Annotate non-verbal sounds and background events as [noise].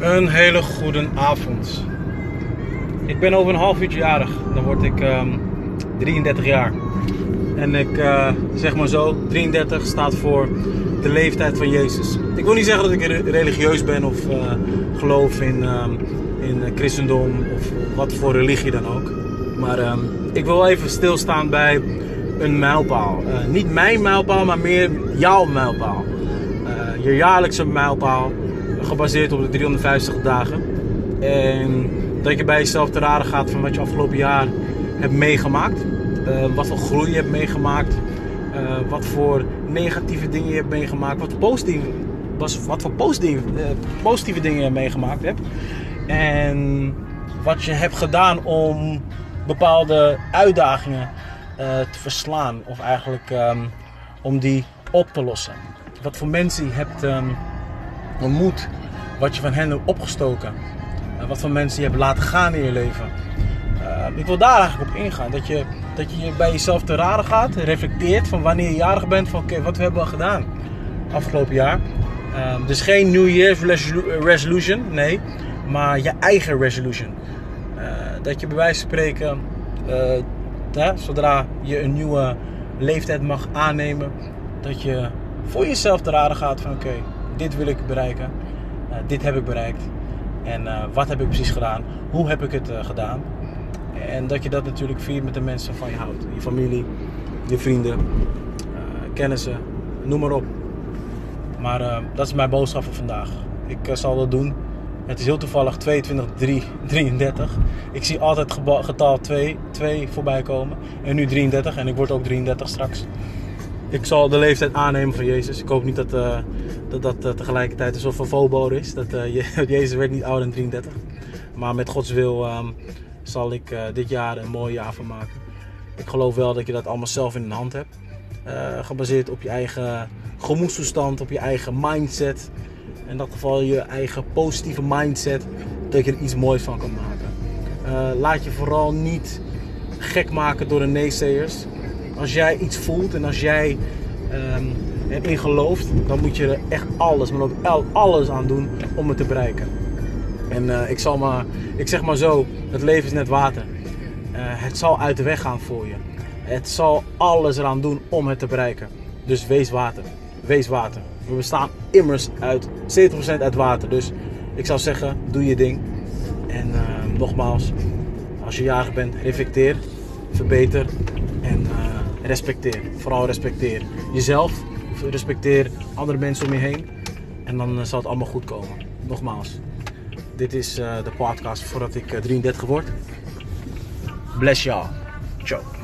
Een hele goede avond. Ik ben over een half uurtje jarig. Dan word ik ehm, 33 jaar. En ik eh, zeg maar zo, 33 staat voor de leeftijd van Jezus. Ik wil niet zeggen dat ik re- religieus ben of eh, geloof in, ehm, in christendom of wat voor religie dan ook. Maar ehm, ik wil even stilstaan bij een mijlpaal. Eh, niet mijn mijlpaal, maar meer jouw mijlpaal. Je jaarlijkse mijlpaal, gebaseerd op de 350 dagen. En dat je bij jezelf te raden gaat van wat je afgelopen jaar hebt meegemaakt. Eh, wat voor groei je hebt meegemaakt. eh, wat voor negatieve dingen je hebt meegemaakt. Wat, positieve, was, wat voor positieve, eh, positieve dingen je meegemaakt hebt. En wat je hebt gedaan om bepaalde uitdagingen te verslaan. Of eigenlijk ehm, om die op te lossen. Wat voor mensen je hebt ehm, ontmoet. Wat je van hen hebt opgestoken. Wat voor mensen je hebt laten gaan in je leven. Eh, ik wil daar eigenlijk op ingaan. Dat je, dat je bij jezelf te raden gaat. Reflecteert van wanneer je jarig bent. Van oké, wat hebben we gedaan afgelopen jaar. Eh, dus geen New Year's resolu- resolution. Nee. Maar je eigen resolution. Eh, dat je bij wijze van spreken. eh, zodra je een nieuwe leeftijd mag aannemen. Dat je voor jezelf te raden gaat van oké, dit wil ik bereiken. Eh, dit heb ik bereikt. En eh, wat heb ik precies gedaan? Hoe heb ik het eh, gedaan? En dat je dat natuurlijk viert met de mensen van je houdt. Je familie, je vrienden, kennissen, noem maar op. Maar dat is mijn boodschap voor vandaag. Ik zal dat doen. Het is heel toevallig 22, 3, 33. Ik zie altijd getal 2, 2 voorbij komen. En nu 33 en ik word ook 33 straks. Ik zal de leeftijd aannemen van Jezus. Ik hoop niet dat eh, dat, dat eh, tegelijkertijd een soort van is. Dat eh, Je- [laughs] Jezus werd niet ouder dan 33. Maar met Gods wil ehm, zal ik dit jaar een mooi jaar van maken. Ik geloof wel dat je dat allemaal zelf in de hand hebt. Gebaseerd op je eigen gemoedstoestand, op je eigen mindset. In dat geval je eigen positieve mindset. Dat je er iets moois van kan maken. Laat je vooral niet gek maken door de naysayers. Als jij iets voelt en als jij ehm erin gelooft, dan moet je er echt alles, maar ook alles aan doen om het te bereiken. En eh, ik, zal maar, ik zeg maar zo, het leven is net water. Eh, het zal uit de weg gaan voor je. Het zal alles eraan doen om het te bereiken. Dus wees water. Wees water. We bestaan immers uit 70% uit water. Dus ik zou zeggen, doe je ding. En eh, nogmaals, als je jarig bent, reflecteer, verbeter en respecteer. Vooral respecteer jezelf, respecteer andere mensen om je heen. En dan eh, zal het allemaal goed komen. Nogmaals, dit is eh, de podcast voordat ik eh, 33 word. Bless y'all. Ciao.